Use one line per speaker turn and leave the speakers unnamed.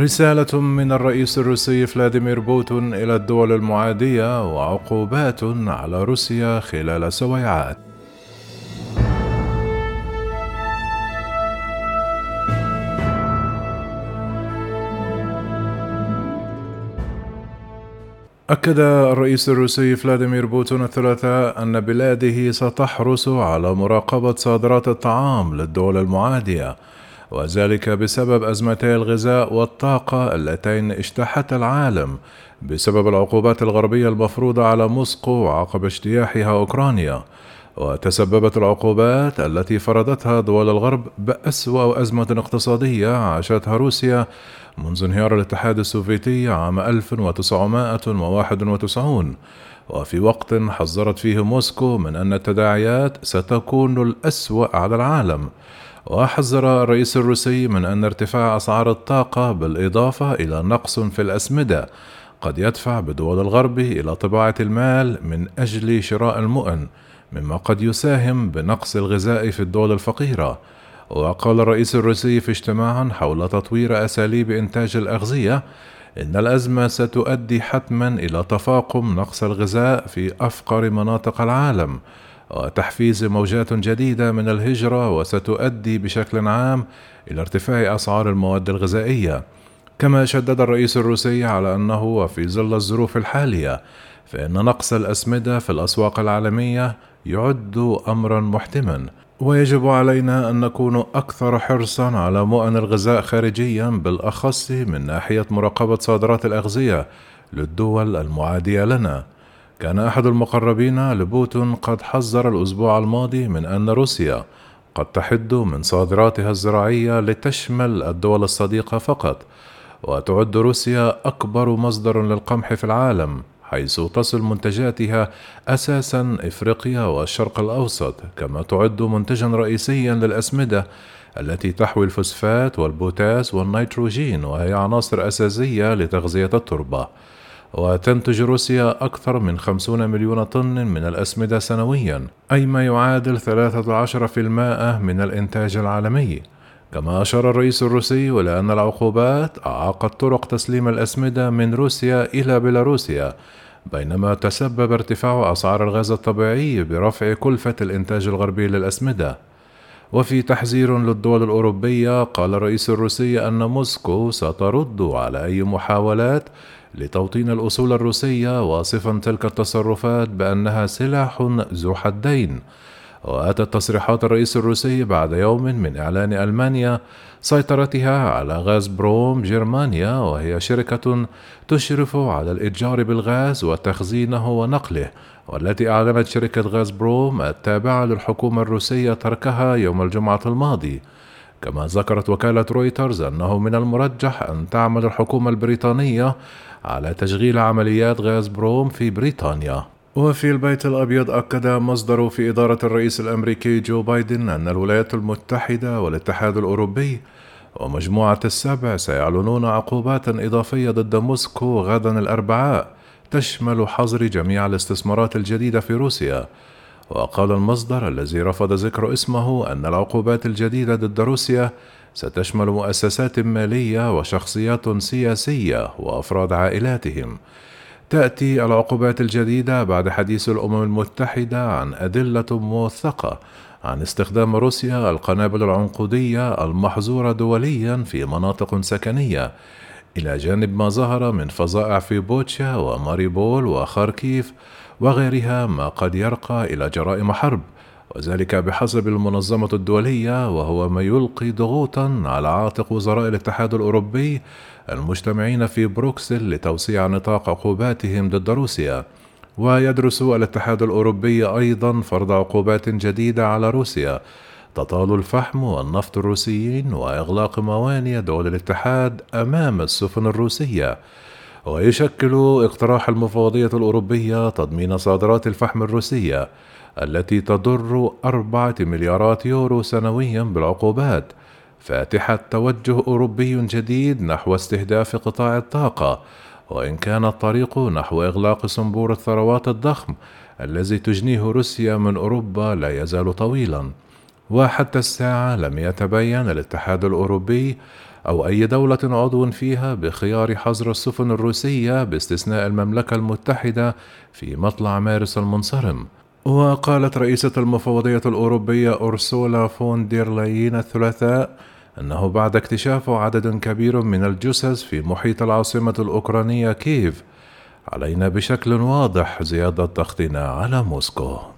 رسالة من الرئيس الروسي فلاديمير بوتين إلى الدول المعادية وعقوبات على روسيا خلال سويعات. أكد الرئيس الروسي فلاديمير بوتون الثلاثاء أن بلاده ستحرص على مراقبة صادرات الطعام للدول المعادية وذلك بسبب أزمتي الغذاء والطاقة اللتين اجتاحتا العالم بسبب العقوبات الغربية المفروضة على موسكو عقب اجتياحها أوكرانيا. وتسببت العقوبات التي فرضتها دول الغرب بأسوأ أزمة اقتصادية عاشتها روسيا منذ انهيار الاتحاد السوفيتي عام 1991 وفي وقت حذرت فيه موسكو من أن التداعيات ستكون الأسوأ على العالم. وحذر الرئيس الروسي من أن ارتفاع أسعار الطاقة بالإضافة إلى نقص في الأسمدة. قد يدفع بدول الغرب إلى طباعة المال من أجل شراء المؤن مما قد يساهم بنقص الغذاء في الدول الفقيرة. وقال الرئيس الروسي في اجتماع حول تطوير أساليب إنتاج الأغذية إن الأزمة ستؤدي حتما إلى تفاقم نقص الغذاء في أفقر مناطق العالم. وتحفيز موجات جديدة من الهجرة وستؤدي بشكل عام إلى ارتفاع أسعار المواد الغذائية. كما شدد الرئيس الروسي على أنه وفي ظل الظروف الحالية فإن نقص الأسمدة في الأسواق العالمية يعد أمرا محتما. ويجب علينا أن نكون أكثر حرصا على مؤن الغذاء خارجيا بالأخص من ناحية مراقبة صادرات الأغذية للدول المعادية لنا. كان أحد المقربين لبوتين قد حذر الأسبوع الماضي من أن روسيا قد تحد من صادراتها الزراعية لتشمل الدول الصديقة فقط وتعد روسيا أكبر مصدر للقمح في العالم حيث تصل منتجاتها أساسا إفريقيا والشرق الأوسط كما تعد منتجا رئيسيا للأسمدة التي تحوي الفوسفات والبوتاس والنيتروجين وهي عناصر أساسية لتغذية التربة. وتنتج روسيا أكثر من 50 مليون طن من الأسمدة سنويا أي ما يعادل 13% من الإنتاج العالمي. كما أشار الرئيس الروسي إلى أن العقوبات أعاقت طرق تسليم الأسمدة من روسيا إلى بيلاروسيا بينما تسبب ارتفاع أسعار الغاز الطبيعي برفع كلفة الإنتاج الغربي للأسمدة. وفي تحذير للدول الأوروبية قال الرئيس الروسي أن موسكو سترد على أي محاولات لتوطين الأصول الروسية واصفا تلك التصرفات بأنها سلاح ذو حدين. وأتت تصريحات الرئيس الروسي بعد يوم من إعلان ألمانيا سيطرتها على غاز بروم جرمانيا وهي شركة تشرف على الإتجار بالغاز وتخزينه ونقله. والتي أعلنت شركة غاز بروم التابعة للحكومة الروسية تركها يوم الجمعة الماضي. كما ذكرت وكالة رويترز أنه من المرجح أن تعمل الحكومة البريطانية على تشغيل عمليات غاز بروم في بريطانيا. وفي البيت الأبيض أكد مصدر في إدارة الرئيس الأمريكي جو بايدن أن الولايات المتحدة والاتحاد الأوروبي ومجموعة السبع سيعلنون عقوبات إضافية ضد موسكو غدا الأربعاء. تشمل حظر جميع الاستثمارات الجديدة في روسيا. وقال المصدر الذي رفض ذكر اسمه أن العقوبات الجديدة ضد روسيا ستشمل مؤسسات مالية وشخصيات سياسية وأفراد عائلاتهم. تأتي العقوبات الجديدة بعد حديث الأمم المتحدة عن أدلة موثقة عن استخدام روسيا القنابل العنقودية المحظورة دوليا في مناطق سكنية. إلى جانب ما ظهر من فظائع في بوتشا وماريبول وخاركيف وغيرها ما قد يرقى إلى جرائم حرب وذلك بحسب المنظمة الدولية وهو ما يلقي ضغوطا على عاتق وزراء الاتحاد الأوروبي المجتمعين في بروكسل لتوسيع نطاق عقوباتهم ضد روسيا. ويدرس الاتحاد الأوروبي أيضا فرض عقوبات جديدة على روسيا تطال الفحم والنفط الروسيين وإغلاق موانئ دول الاتحاد أمام السفن الروسية ويشكل اقتراح المفوضية الأوروبية تضمين صادرات الفحم الروسية التي تضر أربعة مليارات يورو سنويا بالعقوبات. فاتحة توجه أوروبي جديد نحو استهداف قطاع الطاقة وإن كان الطريق نحو إغلاق صنبور الثروات الضخم الذي تجنيه روسيا من أوروبا لا يزال طويلا. وحتى الساعة لم يتبين الاتحاد الأوروبي أو أي دولة عضو فيها بخيار حظر السفن الروسية باستثناء المملكة المتحدة في مطلع مارس المنصرم. وقالت رئيسة المفوضية الأوروبية أرسولا فون دير لاين الثلاثاء أنه بعد اكتشاف عدد كبير من الجثث في محيط العاصمة الأوكرانية كييف علينا بشكل واضح زيادة ضغطنا على موسكو.